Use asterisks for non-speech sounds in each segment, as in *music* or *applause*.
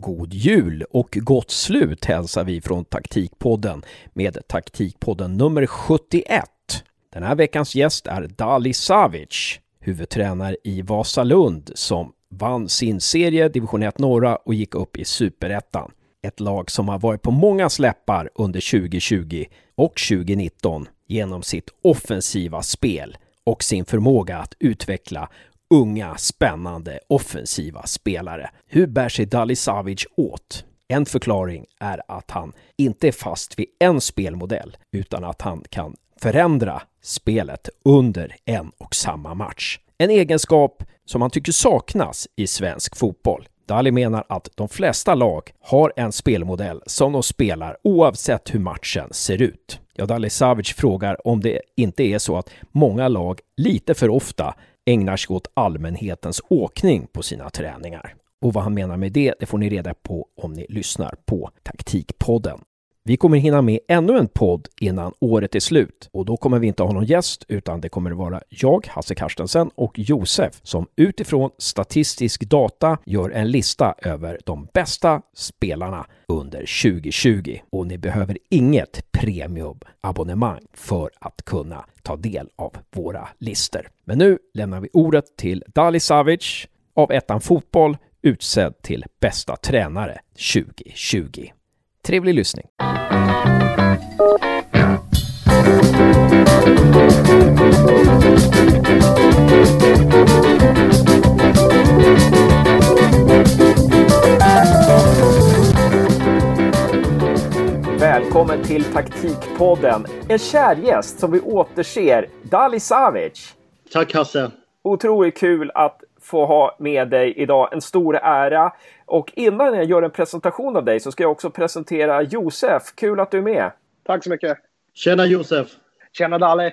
God jul och gott slut hälsar vi från Taktikpodden med Taktikpodden nummer 71. Den här veckans gäst är Dali Savic, huvudtränare i Vasalund som vann sin serie Division 1 Norra och gick upp i Superettan. Ett lag som har varit på många släppar under 2020 och 2019 genom sitt offensiva spel och sin förmåga att utveckla unga, spännande, offensiva spelare. Hur bär sig Dali Savic åt? En förklaring är att han inte är fast vid en spelmodell, utan att han kan förändra spelet under en och samma match. En egenskap som han tycker saknas i svensk fotboll. Dali menar att de flesta lag har en spelmodell som de spelar oavsett hur matchen ser ut. Ja, Dali Savic frågar om det inte är så att många lag lite för ofta ägnar sig åt allmänhetens åkning på sina träningar. Och vad han menar med det, det får ni reda på om ni lyssnar på Taktikpodden. Vi kommer hinna med ännu en podd innan året är slut och då kommer vi inte ha någon gäst utan det kommer vara jag, Hasse Karstensen och Josef som utifrån statistisk data gör en lista över de bästa spelarna under 2020 och ni behöver inget premiumabonnemang för att kunna ta del av våra listor. Men nu lämnar vi ordet till Dali Savic av Ettan Fotboll utsedd till bästa tränare 2020. Trevlig lyssning! Välkommen till Taktikpodden. En kär gäst som vi återser, Dali Savic. Tack Hasse. Otroligt kul att få ha med dig idag. En stor ära. Och innan jag gör en presentation av dig så ska jag också presentera Josef. Kul att du är med! Tack så mycket! Tjena Josef! Tjena Dali!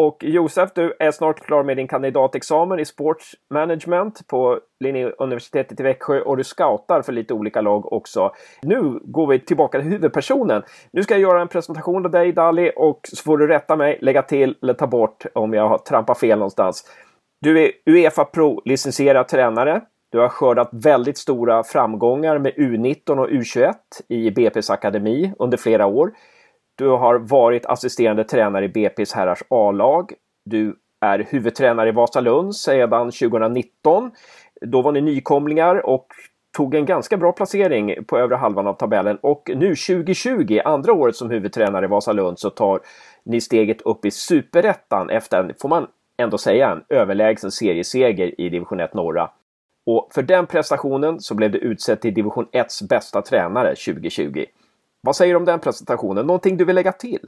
Och Josef, du är snart klar med din kandidatexamen i Sports Management på Linnéuniversitetet i Växjö och du scoutar för lite olika lag också. Nu går vi tillbaka till huvudpersonen. Nu ska jag göra en presentation av dig Dali och så får du rätta mig, lägga till eller ta bort om jag har trampat fel någonstans. Du är Uefa Pro-licensierad tränare. Du har skördat väldigt stora framgångar med U19 och U21 i BP's akademi under flera år. Du har varit assisterande tränare i BP's herrars A-lag. Du är huvudtränare i Vasalund sedan 2019. Då var ni nykomlingar och tog en ganska bra placering på övre halvan av tabellen och nu 2020, andra året som huvudtränare i Vasalund, så tar ni steget upp i superettan efter, får man ändå säga, en överlägsen serieseger i division 1 norra. Och för den prestationen så blev du utsedd till division 1s bästa tränare 2020. Vad säger du om den presentationen? Någonting du vill lägga till?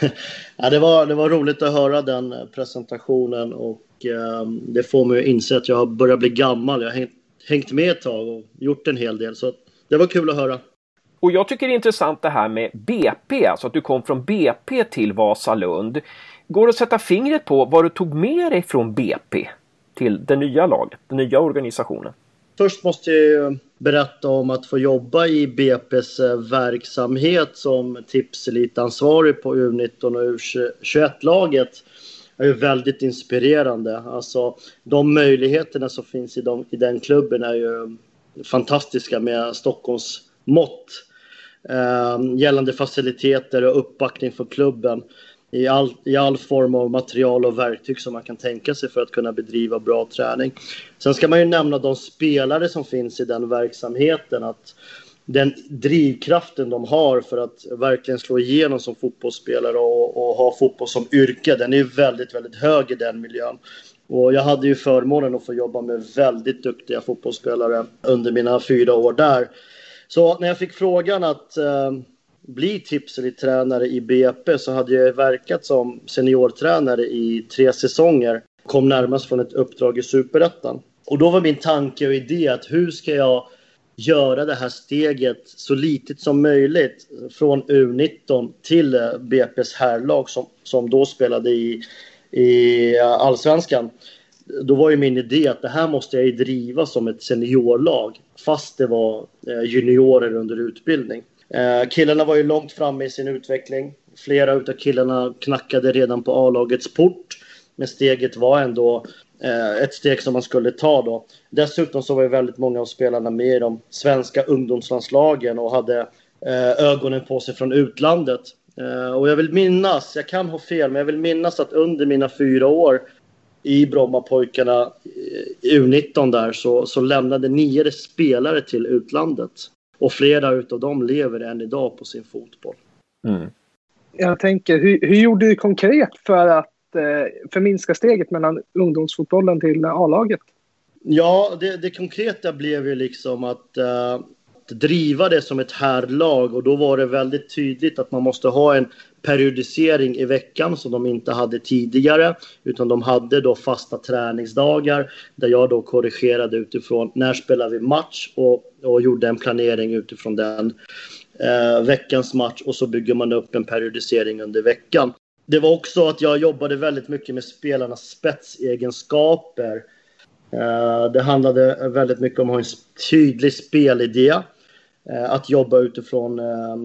*laughs* ja, det, var, det var roligt att höra den presentationen och eh, det får mig att inse att jag har börjat bli gammal. Jag har hängt, hängt med ett tag och gjort en hel del. Så det var kul att höra. Och jag tycker det är intressant det här med BP, alltså att du kom från BP till Vasalund. Går det att sätta fingret på vad du tog med dig från BP till det nya laget, den nya organisationen? Först måste jag berätta om att få jobba i BP's eh, verksamhet som tipselitansvarig på U19 och U21-laget är ju väldigt inspirerande. Alltså, de möjligheterna som finns i, de, i den klubben är ju fantastiska med Stockholms mått eh, gällande faciliteter och uppbackning för klubben i all, i all form av material och verktyg som man kan tänka sig för att kunna bedriva bra träning. Sen ska man ju nämna de spelare som finns i den verksamheten. att den drivkraften de har för att verkligen slå igenom som fotbollsspelare och, och ha fotboll som yrke, den är väldigt, väldigt hög i den miljön. Och jag hade ju förmånen att få jobba med väldigt duktiga fotbollsspelare under mina fyra år där. Så när jag fick frågan att eh, bli tipselit-tränare i BP så hade jag verkat som seniortränare i tre säsonger. Kom närmast från ett uppdrag i Superettan. Och då var min tanke och idé att hur ska jag göra det här steget så litet som möjligt från U19 till BP's herrlag som, som då spelade i, i allsvenskan. Då var ju min idé att det här måste jag ju driva som ett seniorlag fast det var eh, juniorer under utbildning. Eh, killarna var ju långt framme i sin utveckling. Flera av killarna knackade redan på A-lagets port. Men steget var ändå eh, ett steg som man skulle ta då. Dessutom så var ju väldigt många av spelarna med i de svenska ungdomslandslagen och hade eh, ögonen på sig från utlandet. Eh, och jag vill minnas, jag kan ha fel, men jag vill minnas att under mina fyra år i Brommapojkarna eh, U19 där så, så lämnade nio spelare till utlandet. Och flera utav dem lever än idag på sin fotboll. Mm. Jag tänker, hur, hur gjorde du konkret för att eh, förminska steget mellan ungdomsfotbollen till A-laget? Ja, det, det, konkreta blev ju liksom att, att driva det som ett herrlag och då var det väldigt tydligt att man måste ha en periodisering i veckan som de inte hade tidigare. Utan de hade då fasta träningsdagar där jag då korrigerade utifrån när spelar vi match och, och gjorde en planering utifrån den eh, veckans match och så bygger man upp en periodisering under veckan. Det var också att jag jobbade väldigt mycket med spelarnas spetsegenskaper. Eh, det handlade väldigt mycket om att ha en tydlig spelidé. Eh, att jobba utifrån eh,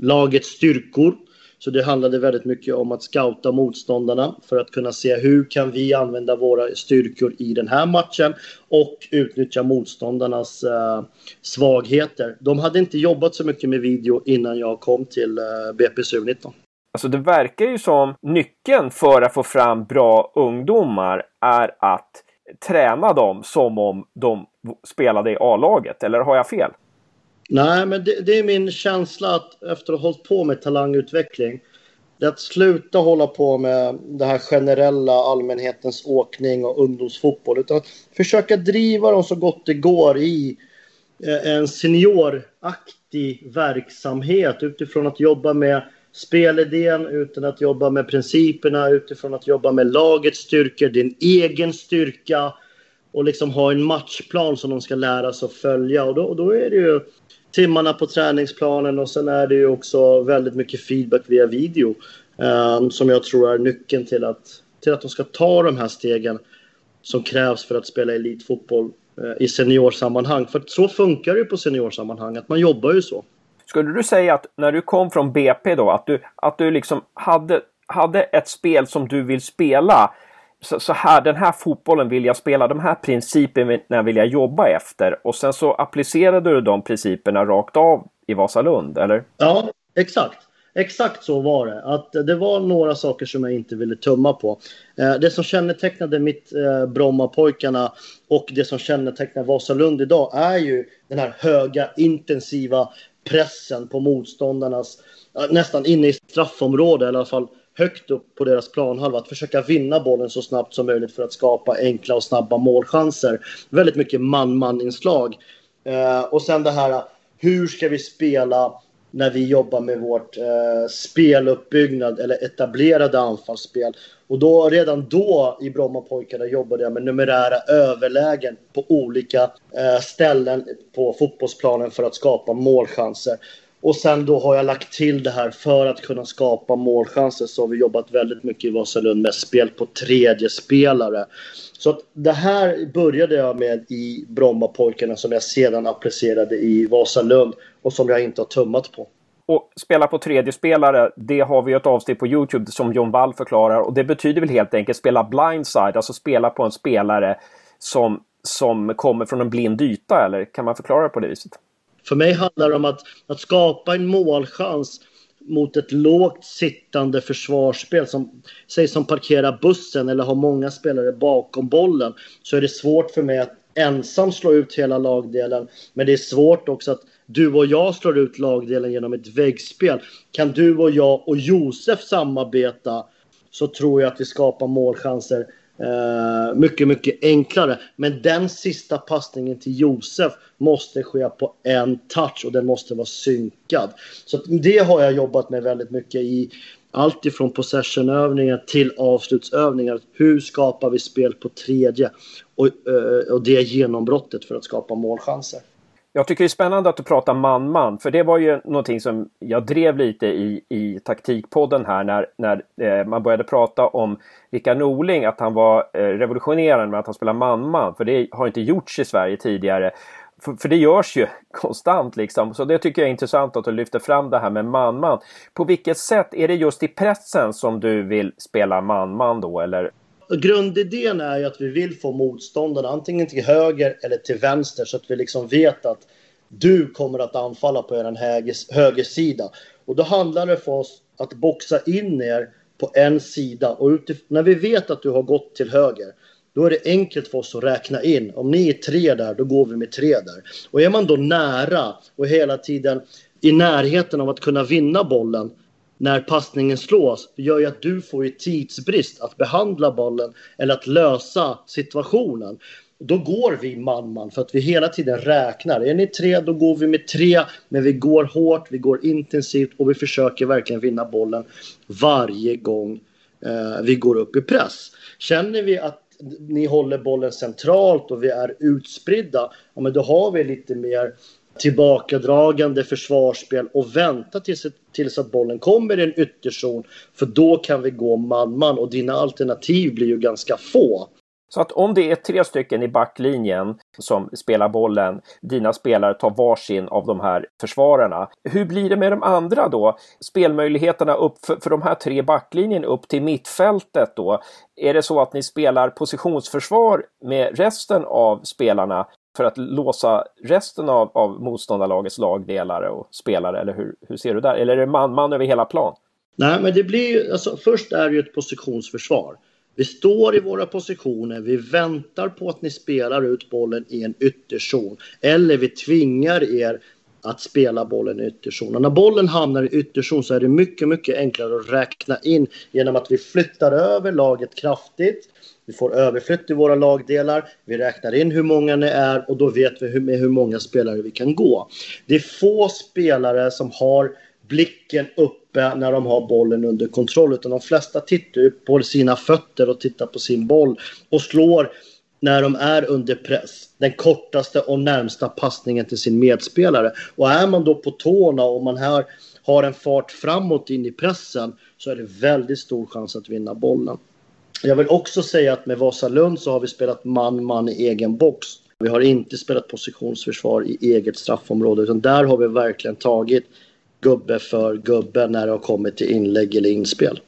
lagets styrkor så det handlade väldigt mycket om att scouta motståndarna för att kunna se hur kan vi använda våra styrkor i den här matchen och utnyttja motståndarnas uh, svagheter. De hade inte jobbat så mycket med video innan jag kom till eh, uh, BPSU 19. Alltså det verkar ju som nyckeln för att få fram bra ungdomar är att träna dem som om de spelade i A-laget, eller har jag fel? Nej, men det, det, är min känsla att efter att ha hållit på med talangutveckling, det är att sluta hålla på med det här generella allmänhetens åkning och ungdomsfotboll, utan att försöka driva dem så gott det går i eh, en senioraktig verksamhet utifrån att jobba med spelidén, utan att jobba med principerna, utifrån att jobba med lagets styrkor, din egen styrka och liksom ha en matchplan som de ska lära sig att följa. Och då, och då är det ju timmarna på träningsplanen och sen är det ju också väldigt mycket feedback via video eh, som jag tror är nyckeln till att, till att de ska ta de här stegen som krävs för att spela elitfotboll eh, i seniorsammanhang. För så funkar det ju på seniorsammanhang, att man jobbar ju så. Skulle du säga att när du kom från BP då, att du, att du liksom hade, hade ett spel som du vill spela så, så, här, den här fotbollen vill jag spela, de här principerna vill jag jobba efter. Och sen så applicerade du de principerna rakt av i Vasalund, eller? Ja, exakt. Exakt så var det. Att det var några saker som jag inte ville tumma på. Eh, det som kännetecknade mitt eh, Brommapojkarna och det som kännetecknar Vasalund idag är ju den här höga intensiva pressen på motståndarnas, eh, nästan inne i straffområdet i alla fall högt upp på deras planhalva. Att försöka vinna bollen så snabbt som möjligt för att skapa enkla och snabba målchanser. Väldigt mycket man-man-inslag. Eh, och sen det här, hur ska vi spela när vi jobbar med vårt eh, speluppbyggnad eller etablerade anfallsspel. Och då, redan då i Brommapojkarna jobbade jag med numerära överlägen på olika eh, ställen på fotbollsplanen för att skapa målchanser. Och sen då har jag lagt till det här för att kunna skapa målchanser så har vi jobbat väldigt mycket i Vasalund med spel på tredje spelare. Så att det här började jag med i Brommapojkarna som jag sedan applicerade i Vasalund och som jag inte har tummat på. Och spela på tredje spelare, det har vi ett avsnitt på Youtube som John Wall förklarar och det betyder väl helt enkelt spela blindside, alltså spela på en spelare som, som kommer från en blind yta eller kan man förklara det på det viset? För mig handlar det om att, att skapa en målchans mot ett lågt sittande försvarsspel som säg som parkerar bussen eller har många spelare bakom bollen så är det svårt för mig att ensam slå ut hela lagdelen. Men det är svårt också att du och jag slår ut lagdelen genom ett väggspel. Kan du och jag och Josef samarbeta så tror jag att vi skapar målchanser Uh, mycket, mycket enklare. Men den sista passningen till Josef måste ske på en touch och den måste vara synkad. Så det har jag jobbat med väldigt mycket i allt ifrån possessionövningar till avslutsövningar. Hur skapar vi spel på tredje? Och, uh, och det genombrottet för att skapa målchanser. Jag tycker det är spännande att du pratar man-man, för det var ju någonting som jag drev lite i, i taktikpodden här när, när eh, man började prata om Rickard Norling, att han var eh, revolutionerande med att han spelar man-man, för det har inte gjorts i Sverige tidigare. För, för, det görs ju *laughs* konstant liksom. Så det tycker jag är intressant att du lyfter fram det här med man-man. På vilket sätt är det just i pressen som du vill spela man-man då, eller? Grundidén är ju att vi vill få motståndarna antingen till höger eller till vänster så att vi liksom vet att du kommer att anfalla på er höger, högersida. Och då handlar det för oss att boxa in er på en sida och när vi vet att du har gått till höger då är det enkelt för oss att räkna in. Om ni är tre där, då går vi med tre där. Och är man då nära och hela tiden i närheten av att kunna vinna bollen när passningen slås gör ju att du får ju tidsbrist att behandla bollen eller att lösa situationen. Då går vi man-man för att vi hela tiden räknar. Är ni tre, då går vi med tre. Men vi går hårt, vi går intensivt och vi försöker verkligen vinna bollen varje gång eh, vi går upp i press. Känner vi att ni håller bollen centralt och vi är utspridda, ja, men då har vi lite mer tillbakadragande försvarsspel och vänta tills, tills att bollen kommer i en ytterzon. För då kan vi gå man-man och dina alternativ blir ju ganska få. Så att om det är tre stycken i backlinjen som spelar bollen, dina spelare tar varsin av de här försvararna. Hur blir det med de andra då? Spelmöjligheterna upp för, för de här tre backlinjen upp till mittfältet då? Är det så att ni spelar positionsförsvar med resten av spelarna för att låsa resten av, av motståndarlagets lagdelare och spelare? Eller hur, hur ser du där? Eller är det man-man över hela plan? Nej, men det blir ju, alltså, först är det ju ett positionsförsvar. Vi står i våra positioner, vi väntar på att ni spelar ut bollen i en ytterzon. Eller vi tvingar er att spela bollen i ytterzon. Och när bollen hamnar i ytterzon så är det mycket, mycket enklare att räkna in genom att vi flyttar över laget kraftigt. Vi får överflytt i våra lagdelar, vi räknar in hur många ni är och då vet vi med hur många spelare vi kan gå. Det är få spelare som har blicken uppe när de har bollen under kontroll. Utan de flesta tittar på sina fötter och tittar på sin boll och slår när de är under press. Den kortaste och närmsta passningen till sin medspelare. Och är man då på tårna och man här har en fart framåt in i pressen så är det väldigt stor chans att vinna bollen. Jag vill också säga att med Vasalund så har vi spelat man-man i egen box. Vi har inte spelat positionsförsvar i eget straffområde utan där har vi verkligen tagit gubbe för gubbe när det har kommit till inlägg eller inspel.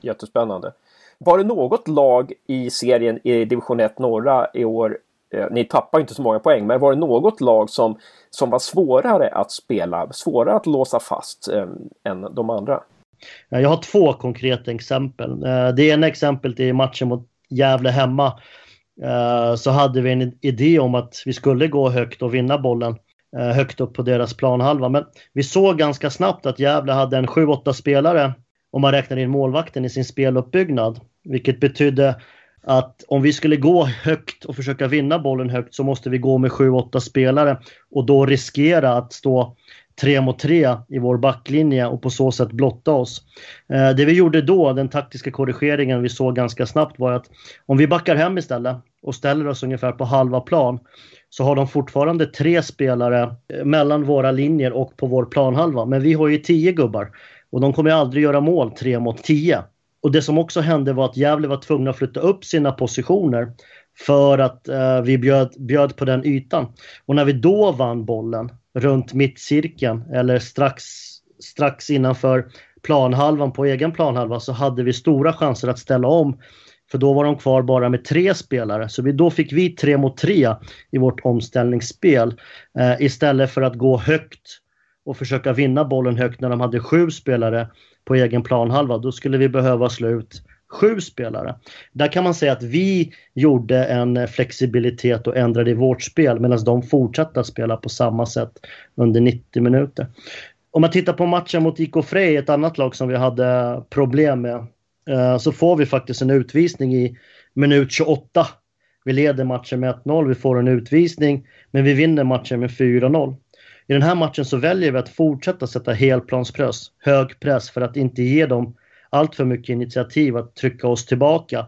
Jättespännande. Var det något lag i serien i division 1 norra i år, eh, ni tappar inte så många poäng, men var det något lag som, som var svårare att spela, svårare att låsa fast eh, än de andra? Jag har två konkreta exempel. Eh, det ena exemplet är matchen mot Gävle hemma. Eh, så hade vi en idé om att vi skulle gå högt och vinna bollen. Eh, högt upp på deras planhalva. Men vi såg ganska snabbt att Gävle hade en 7-8 spelare om man räknar in målvakten i sin speluppbyggnad. Vilket betydde att om vi skulle gå högt och försöka vinna bollen högt så måste vi gå med 7-8 spelare och då riskera att stå tre mot tre i vår backlinje och på så sätt blotta oss. Eh, det vi gjorde då, den taktiska korrigeringen vi såg ganska snabbt var att om vi backar hem istället och ställer oss ungefär på halva plan så har de fortfarande tre spelare eh, mellan våra linjer och på vår planhalva. Men vi har ju tio gubbar och de kommer aldrig göra mål tre mot tio. Och det som också hände var att Gävle var tvungna att flytta upp sina positioner för att eh, vi bjöd, bjöd på den ytan. Och när vi då vann bollen runt mittcirkeln eller strax, strax innanför planhalvan på egen planhalva så hade vi stora chanser att ställa om för då var de kvar bara med tre spelare. Så vi, då fick vi tre mot tre i vårt omställningsspel. Eh, istället för att gå högt och försöka vinna bollen högt när de hade sju spelare på egen planhalva. Då skulle vi behöva slå ut sju spelare. Där kan man säga att vi gjorde en flexibilitet och ändrade i vårt spel medan de fortsatte att spela på samma sätt under 90 minuter. Om man tittar på matchen mot IK Frej, ett annat lag som vi hade problem med, eh, så får vi faktiskt en utvisning i minut 28. Vi leder matchen med 1-0, vi får en utvisning, men vi vinner matchen med 4-0. I den här matchen så väljer vi att fortsätta sätta helplanspress, hög press, för att inte ge dem allt för mycket initiativ att trycka oss tillbaka.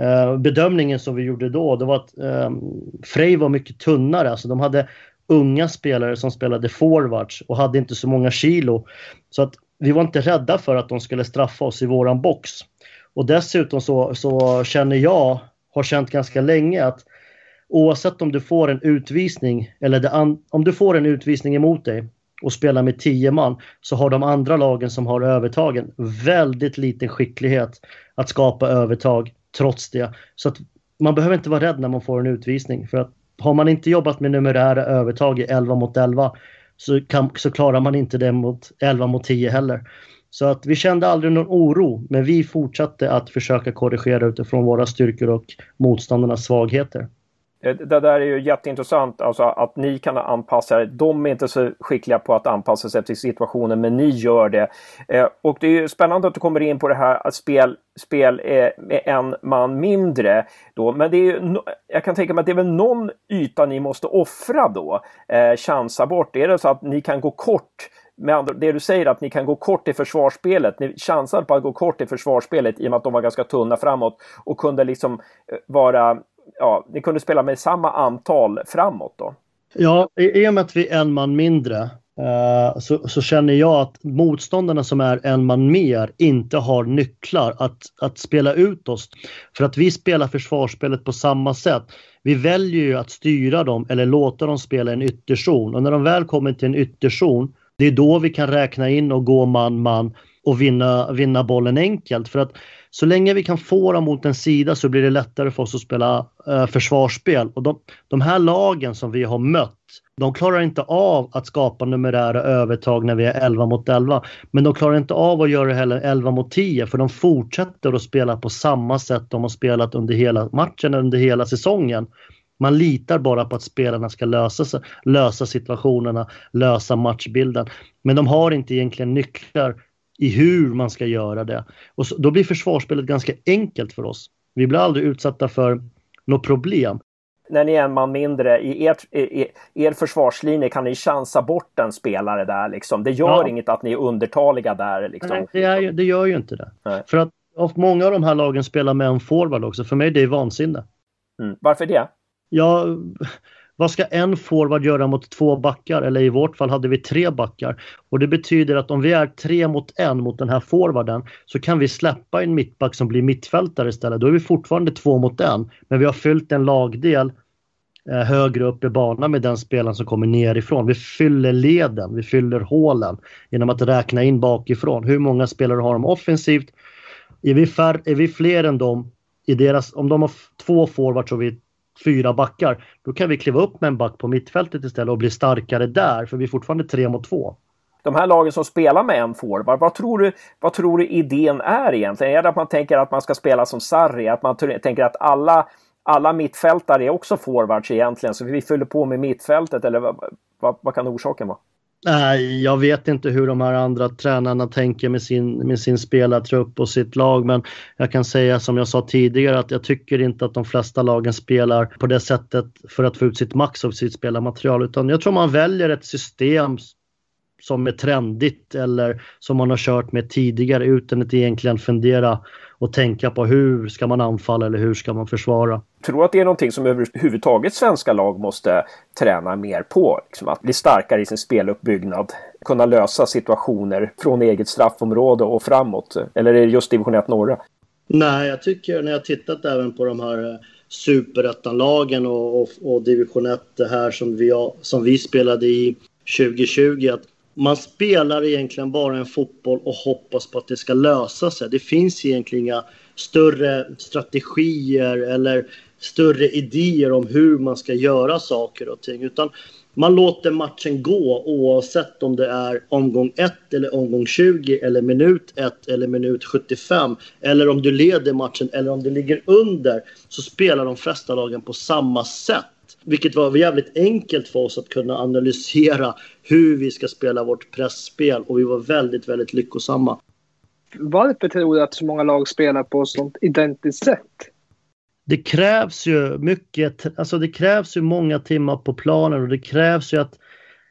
Eh, bedömningen som vi gjorde då, det var att ehm, Frej var mycket tunnare, alltså de hade unga spelare som spelade forwards och hade inte så många kilo. Så att vi var inte rädda för att de skulle straffa oss i våran box. Och dessutom så, så känner jag, har känt ganska länge att oavsett om du får en utvisning eller om du får en utvisning emot dig och spelar med tio man så har de andra lagen som har övertagen väldigt liten skicklighet att skapa övertag trots det. Så att man behöver inte vara rädd när man får en utvisning. För att har man inte jobbat med numerära övertag i 11 mot 11 så, kan, så klarar man inte det mot 11 mot 10 heller. Så att vi kände aldrig någon oro, men vi fortsatte att försöka korrigera utifrån våra styrkor och motståndarnas svagheter. Eh, det där är ju jätteintressant, alltså att ni kan anpassa er. De är inte så skickliga på att anpassa sig till situationen, men ni gör det. Eh, och det är ju spännande att du kommer in på det här att spel, spel med en man mindre. Då. Men det är ju, jag kan tänka mig att det är väl någon yta ni måste offra då, eh, chansa bort. Är det så att ni kan gå kort med andra, det du säger att ni kan gå kort i försvarsspelet. Ni chansade på att gå kort i försvarsspelet i och med att de var ganska tunna framåt och kunde liksom eh, vara ja, ni kunde spela med samma antal framåt då? Ja, i och med att vi är en man mindre eh, så, så, känner jag att motståndarna som är en man mer inte har nycklar att, att spela ut oss. För att vi spelar försvarsspelet på samma sätt. Vi väljer ju att styra dem eller låta dem spela en ytterzon och när de väl kommer till en ytterzon det är då vi kan räkna in och gå man-man och vinna, vinna bollen enkelt. För att så länge vi kan få dem mot en sida så blir det lättare för oss att spela eh, försvarsspel. Och de, de här lagen som vi har mött, de klarar inte av att skapa numerära övertag när vi är 11 mot 11. Men de klarar inte av att göra det heller 11 mot 10 för de fortsätter att spela på samma sätt de har spelat under hela matchen, under hela säsongen. Man litar bara på att spelarna ska lösa, lösa situationerna, lösa matchbilden. Men de har inte egentligen nycklar i hur man ska göra det. Och så, då blir försvarsspelet ganska enkelt för oss. Vi blir aldrig utsatta för något problem. När ni är en man mindre, i er, i er försvarslinje kan ni chansa bort en spelare där liksom. Det gör ja. inget att ni är undertaliga där liksom. Nej, det, är, det gör ju inte det. Nej. För att många av de här lagen spelar med en forward också. För mig det är vansinne. Mm. Varför det? Ja, vad ska en forward göra mot två backar? Eller i vårt fall hade vi tre backar. Och det betyder att om vi är tre mot en mot den här forwarden så kan vi släppa en mittback som blir mittfältare istället. Då är vi fortfarande två mot en. Men vi har fyllt en lagdel eh, högre upp i banan med den spelaren som kommer nerifrån. Vi fyller leden, vi fyller hålen genom att räkna in bakifrån. Hur många spelare har de offensivt? Är vi, fär, är vi fler än dem i deras, om de har två forwards och vi fyra backar, då kan vi kliva upp med en back på mittfältet istället och bli starkare där, för vi är fortfarande tre mot två. De här lagen som spelar med en forward, vad tror du, vad tror du idén är egentligen? Är det att man tänker att man ska spela som Sarri, att man tänker att alla, alla mittfältare är också forwards egentligen, så vi fyller på med mittfältet, eller vad, vad, vad kan orsaken vara? Nej, jag vet inte hur de här andra tränarna tänker med sin, med sin spelartrupp och sitt lag, men jag kan säga som jag sa tidigare att jag tycker inte att de flesta lagen spelar på det sättet för att få ut sitt max av sitt spelarmaterial, utan jag tror man väljer ett system som är trendigt eller som man har kört med tidigare utan att egentligen fundera och tänka på hur ska man anfalla eller hur ska man försvara. Tror att det är någonting som överhuvudtaget svenska lag måste träna mer på? Liksom att bli starkare i sin speluppbyggnad, kunna lösa situationer från eget straffområde och framåt? Eller är det just division 1 norra? Nej, jag tycker när jag tittat även på de här eh, superettanlagen och, och, och division 1 det här som vi, som vi spelade i 2020 att man spelar egentligen bara en fotboll och hoppas på att det ska lösa sig. Det finns egentligen inga större strategier eller större idéer om hur man ska göra saker och ting. Utan man låter matchen gå oavsett om det är omgång 1 eller omgång 20 eller minut 1 eller minut 75. Eller om du leder matchen eller om du ligger under så spelar de flesta lagen på samma sätt. Vilket var jävligt enkelt för oss att kunna analysera hur vi ska spela vårt pressspel och vi var väldigt, väldigt lyckosamma. Varför tror du att så många lag spelar på ett sånt identiskt sätt? Det krävs ju mycket, alltså det krävs ju många timmar på planen och det krävs ju att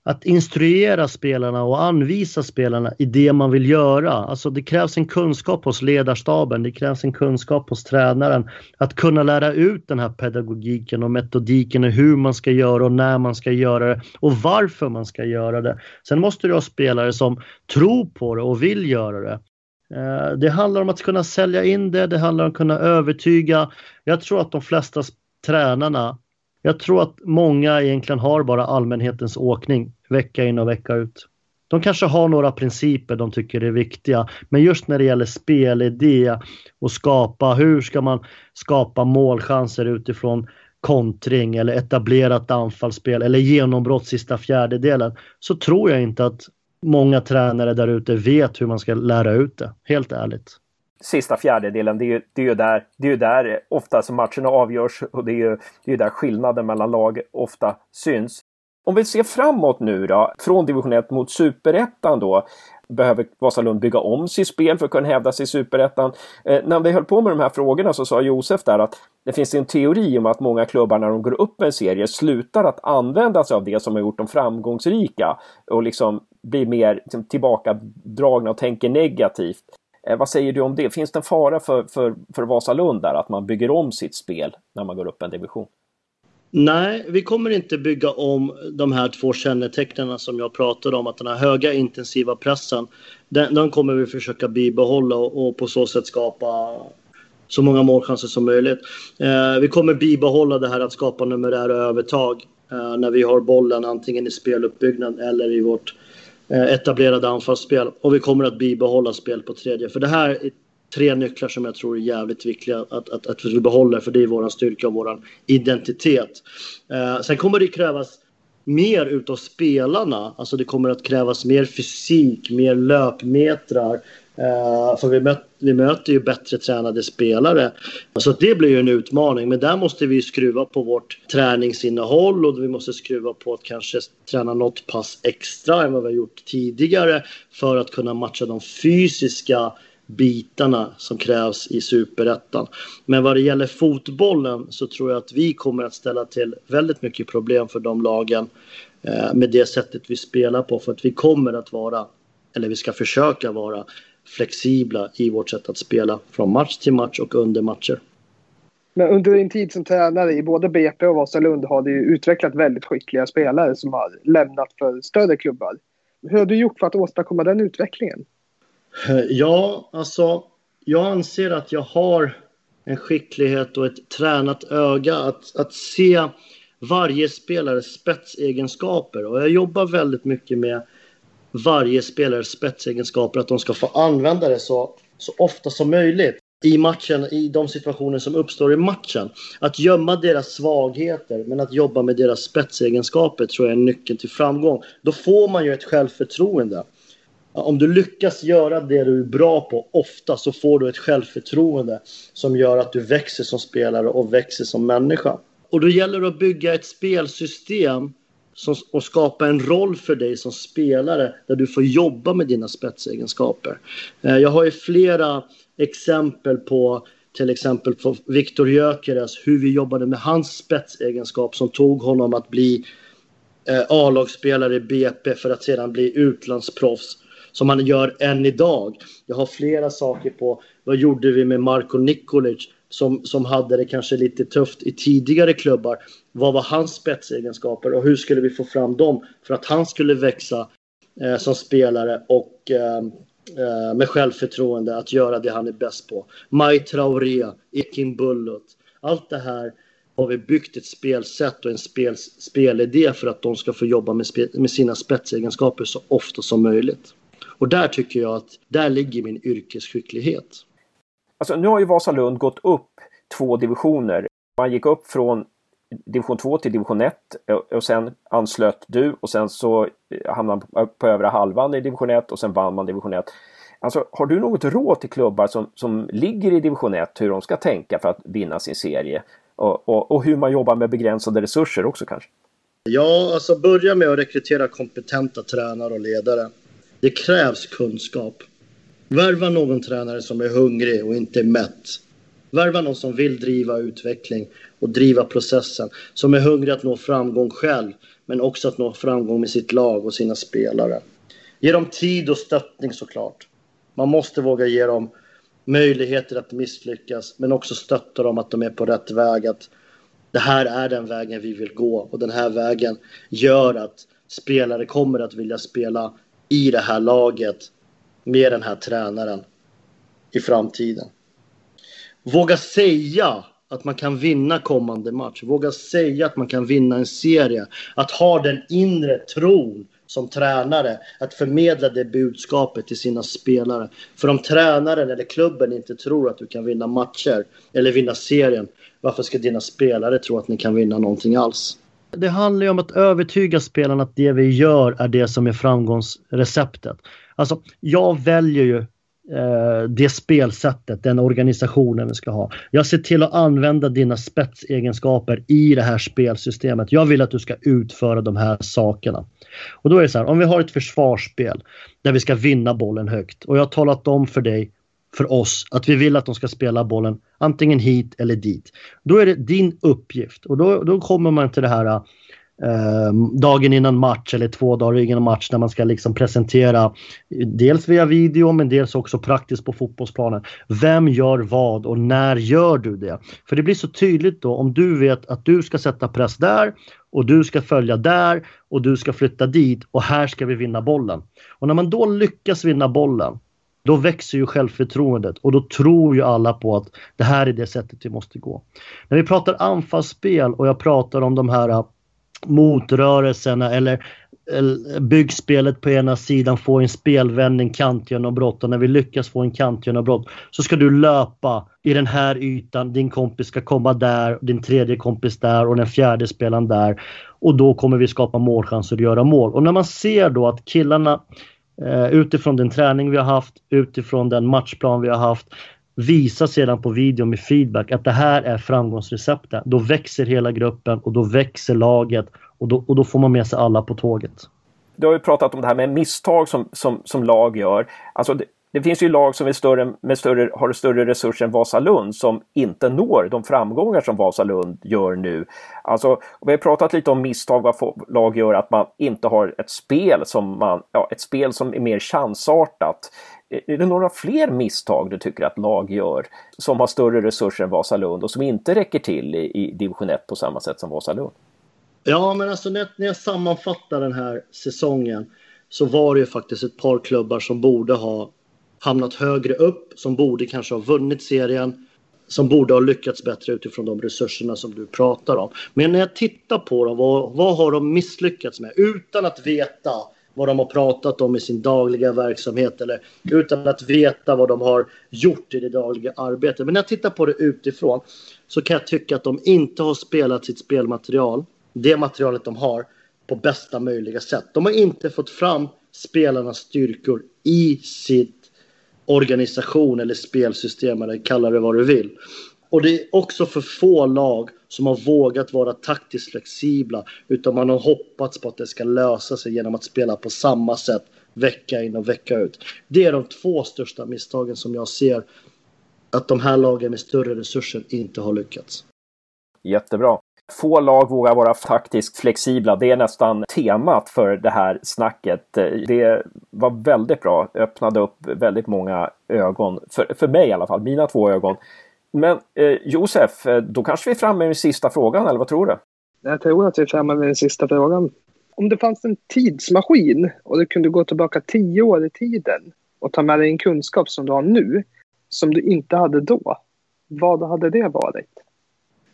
att instruera spelarna och anvisa spelarna i det man vill göra. Alltså det krävs en kunskap hos ledarstaben, det krävs en kunskap hos tränaren att kunna lära ut den här pedagogiken och metodiken och hur man ska göra och när man ska göra det och varför man ska göra det. Sen måste du ha spelare som tror på det och vill göra det. Eh, det handlar om att kunna sälja in det, det handlar om att kunna övertyga. Jag tror att de flesta tränarna jag tror att många egentligen har bara allmänhetens åkning vecka in och vecka ut. de kanske har några principer de tycker är viktiga. Men just när det gäller spelidé och skapa, hur ska man skapa målchanser utifrån kontring eller etablerat anfallsspel eller genombrott sista fjärdedelen så tror jag inte att många tränare där ute vet hur man ska lära ut det, helt ärligt. Sista fjärdedelen, det är ju, det är ju där, det är där ofta som matcherna avgörs och det är ju, det är där skillnaden mellan lag ofta syns. Om vi ser framåt nu då, från division 1 mot superettan då. Behöver Vasalund bygga om sitt spel för att kunna hävda sig i superettan? Eh, när vi höll på med de här frågorna så sa Josef där att det finns en teori om att många klubbar när de går upp en serie slutar att använda sig av det som har gjort dem framgångsrika och liksom blir mer liksom, tillbakadragna och tänker negativt. Eh, vad säger du om det? Finns det en fara för, för, för Vasalund där, att man bygger om sitt spel när man går upp en division? Nej, vi kommer inte bygga om de här två kännetecknen som jag pratade om. Att den här höga intensiva pressen, den, den kommer vi försöka bibehålla och, och, på så sätt skapa så många målchanser som möjligt. Eh, vi kommer bibehålla det här att skapa numerära övertag eh, när vi har bollen antingen i speluppbyggnad eller i vårt eh, Eh, etablerade anfallsspel. Och vi kommer att bibehålla spel på tredje. För det här är tre nycklar som jag tror är jävligt viktiga att, att, att vi behåller för det är vår styrka och vår identitet. Eh, sen kommer det krävas mer utav spelarna. Alltså det kommer att krävas mer fysik, mer löpmetrar. Uh, för vi, möt, vi möter ju bättre tränade spelare. Så det blir ju en utmaning. Men där måste vi skruva på vårt träningsinnehåll och vi måste skruva på att kanske träna något pass extra än vad vi har gjort tidigare. För att kunna matcha de fysiska bitarna som krävs i superettan. Men vad det gäller fotbollen så tror jag att vi kommer att ställa till väldigt mycket problem för de lagen uh, med det sättet vi spelar på. För att vi kommer att vara, eller vi ska försöka vara, flexibla i vårt sätt att spela från match till match och under matcher. Men under din tid som tränare i både BP och Vasalund har du utvecklat väldigt skickliga spelare som har lämnat för större klubbar. Hur har du gjort för att åstadkomma den utvecklingen? Ja, alltså jag anser att jag har en skicklighet och ett tränat öga att, att se varje spelares spetsegenskaper. Och jag jobbar väldigt mycket med varje spelares spetsegenskaper, att de ska få använda det så, så ofta som möjligt i matchen, i de situationer som uppstår i matchen. Att gömma deras svagheter, men att jobba med deras spetsegenskaper tror jag är nyckeln till framgång. Då får man ju ett självförtroende om du lyckas göra det du är bra på ofta så får du ett självförtroende som gör att du växer som spelare och växer som människa. Och då gäller det att bygga ett spelsystem som, och skapa en roll för dig som spelare där du får jobba med dina spetsegenskaper. Eh, jag har ju flera exempel på till exempel på Viktor Gyökeres, hur vi jobbade med hans spetsegenskap som tog honom att bli eh, A-lagsspelare i BP för att sedan bli utlandsproffs som han gör än idag. Jag har flera saker på vad gjorde vi med Marko Nikolic som, som hade det kanske lite tufft i tidigare klubbar. Vad var hans spetsegenskaper och hur skulle vi få fram dem för att han skulle växa eh, som spelare och eh, eh med självförtroende att göra det han är bäst på. Mai Traoré, Ekin Bullut. Allt det här har vi byggt ett spelsätt och en spel, spelidé för att de ska få jobba med, spe, med sina spetsegenskaper så ofta som möjligt. Och där tycker jag att där ligger min yrkesskicklighet. Alltså, nu har ju Vasalund gått upp två divisioner. Man gick upp från division 2 till division 1 eh, och sen anslöt du och sen så eh, hamnade man eh, på övre halvan i division 1 och sen vann man division 1. Alltså, har du något råd till klubbar som, som ligger i division 1 hur de ska tänka för att vinna sin serie? Och, och, och hur man jobbar med begränsade resurser också kanske? Ja, alltså börja med att rekrytera kompetenta tränare och ledare. Det krävs kunskap. Värva någon tränare som är hungrig och inte mätt. Värva någon som vill driva utveckling och driva processen. Som är hungrig att nå framgång själv, men också att nå framgång med sitt lag och sina spelare. Ge dem tid och stöttning såklart. Man måste våga ge dem möjligheter att misslyckas, men också stötta dem att de är på rätt väg. Att det här är den vägen vi vill gå och den här vägen gör att spelare kommer att vilja spela i det här laget med den här tränaren i framtiden. Våga säga att man kan vinna kommande match. Våga säga att man kan vinna en serie. Att ha den inre tron som tränare att förmedla det budskapet till sina spelare. För om tränaren eller klubben inte tror att du kan vinna matcher eller vinna serien, varför ska dina spelare tro att ni kan vinna någonting alls? Det handlar ju om att övertyga spelarna att det vi gör är det som är framgångsreceptet. Alltså, jag väljer ju eh, det spelsättet, den organisationen vi ska ha. Jag ser till att använda dina spetsegenskaper i det här spelsystemet. Jag vill att du ska utföra de här sakerna. Och då är det så här, om vi har ett försvarsspel där vi ska vinna bollen högt och jag har talat om för dig för oss att vi vill att de ska spela bollen antingen hit eller dit. Då är det din uppgift och då, då kommer man till det här eh, dagen innan match eller två dagar innan match när man ska liksom presentera dels via video men dels också praktiskt på fotbollsplanen. Vem gör vad och när gör du det? För det blir så tydligt då om du vet att du ska sätta press där och du ska följa där och du ska flytta dit och här ska vi vinna bollen. Och när man då lyckas vinna bollen då växer ju självförtroendet och då tror ju alla på att det här är det sättet vi måste gå. När vi pratar anfallsspel och jag pratar om de här äh, motrörelserna eller äh, byggspelet på ena sidan, få en spelvändning, kantgenombrott och när vi lyckas få en kantgenombrott så ska du löpa i den här ytan, din kompis ska komma där, din tredje kompis där och den fjärde spelaren där och då kommer vi skapa målchanser och göra mål. Och när man ser då att killarna Eh, utifrån den träning vi har haft, utifrån den matchplan vi har haft, visa sedan på video med feedback att det här är framgångsreceptet. Då växer hela gruppen och då växer laget och då, och då får man med sig alla på tåget. Du har ju pratat om det här med misstag som, som, som lag gör. Alltså det, det finns ju lag som är större, med större, har större resurser än Vasalund som inte når de framgångar som Vasalund gör nu. Alltså, vi har pratat lite om misstag vad lag gör, att man inte har ett spel som, man, ja, ett spel som är mer chansartat. Är det några fler misstag du tycker att lag gör som har större resurser än Vasalund och som inte räcker till i, i division 1 på samma sätt som Vasalund? Ja, men alltså när, när jag sammanfattar den här säsongen så var det ju faktiskt ett par klubbar som borde ha hamnat högre upp, som borde kanske ha vunnit serien, som borde ha lyckats bättre utifrån de resurserna som du pratar om. Men när jag tittar på dem, vad, vad har de misslyckats med? Utan att veta vad de har pratat om i sin dagliga verksamhet eller utan att veta vad de har gjort i det dagliga arbetet. Men när jag tittar på det utifrån så kan jag tycka att de inte har spelat sitt spelmaterial, det materialet de har, på bästa möjliga sätt. De har inte fått fram spelarnas styrkor i sitt organisation eller spelsystem eller kalla det vad du vill. Och det är också för få lag som har vågat vara taktiskt flexibla utan man har hoppats på att det ska lösa sig genom att spela på samma sätt vecka in och vecka ut. Det är de två största misstagen som jag ser att de här lagen med större resurser inte har lyckats. Jättebra. Få lag vågar vara taktiskt flexibla. Det är nästan temat för det här snacket. Eh, det var väldigt bra. Öppnade upp väldigt många ögon. För, för mig i alla fall. Mina två ögon. Men eh, Josef, eh, då kanske vi är framme med den sista frågan, eller vad tror du? Jag tror att vi är framme med den sista frågan. Om det fanns en tidsmaskin och du kunde gå tillbaka tio år i tiden och ta med dig en kunskap som du har nu, som du inte hade då, vad hade det varit?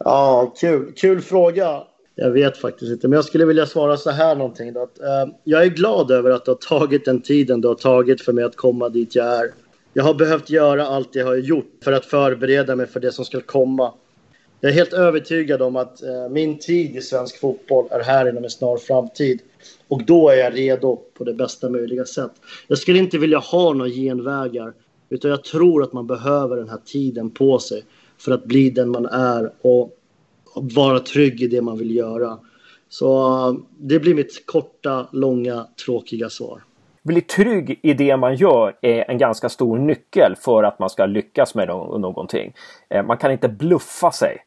Ja, kul, kul fråga. Jag vet faktiskt inte, men jag skulle vilja svara så här någonting. Då, att, eh, jag är glad över att det har tagit den tiden det har tagit för mig att komma dit jag är. Jag har behövt göra allt jag har gjort för att förbereda mig för det som ska komma. Jag är helt övertygad om att eh, min tid i svensk fotboll är här inom en snar framtid. Och då är jag redo på det bästa möjliga sätt. Jag skulle inte vilja ha några genvägar. Utan jag tror att man behöver den här tiden på sig för att bli den man är och vara trygg i det man vill göra. Så det blir mitt korta, långa, tråkiga svar. Bli trygg i det man gör är en ganska stor nyckel för att man ska lyckas med någonting. Eh, man kan inte bluffa sig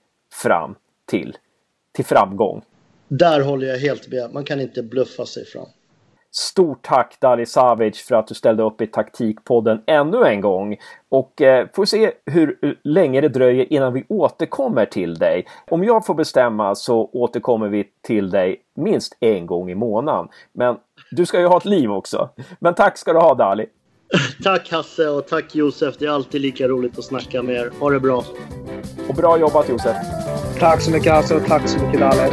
fram till, till framgång. Där håller jag helt med. Man kan inte bluffa sig fram. Stort tack Dali Savic för att du ställde upp i taktikpodden ännu en gång. Och eh, får se hur länge det dröjer innan vi återkommer till dig. Om jag får bestämma så återkommer vi till dig minst en gång i månaden. Men du ska ju ha ett liv också. Men tack ska du ha Dali. *laughs* Tack Hasse och tack Josef. Det är alltid lika roligt att snacka med er. Ha det bra. Och bra jobbat Josef. Tack så mycket Hasse och tack så mycket Dalle.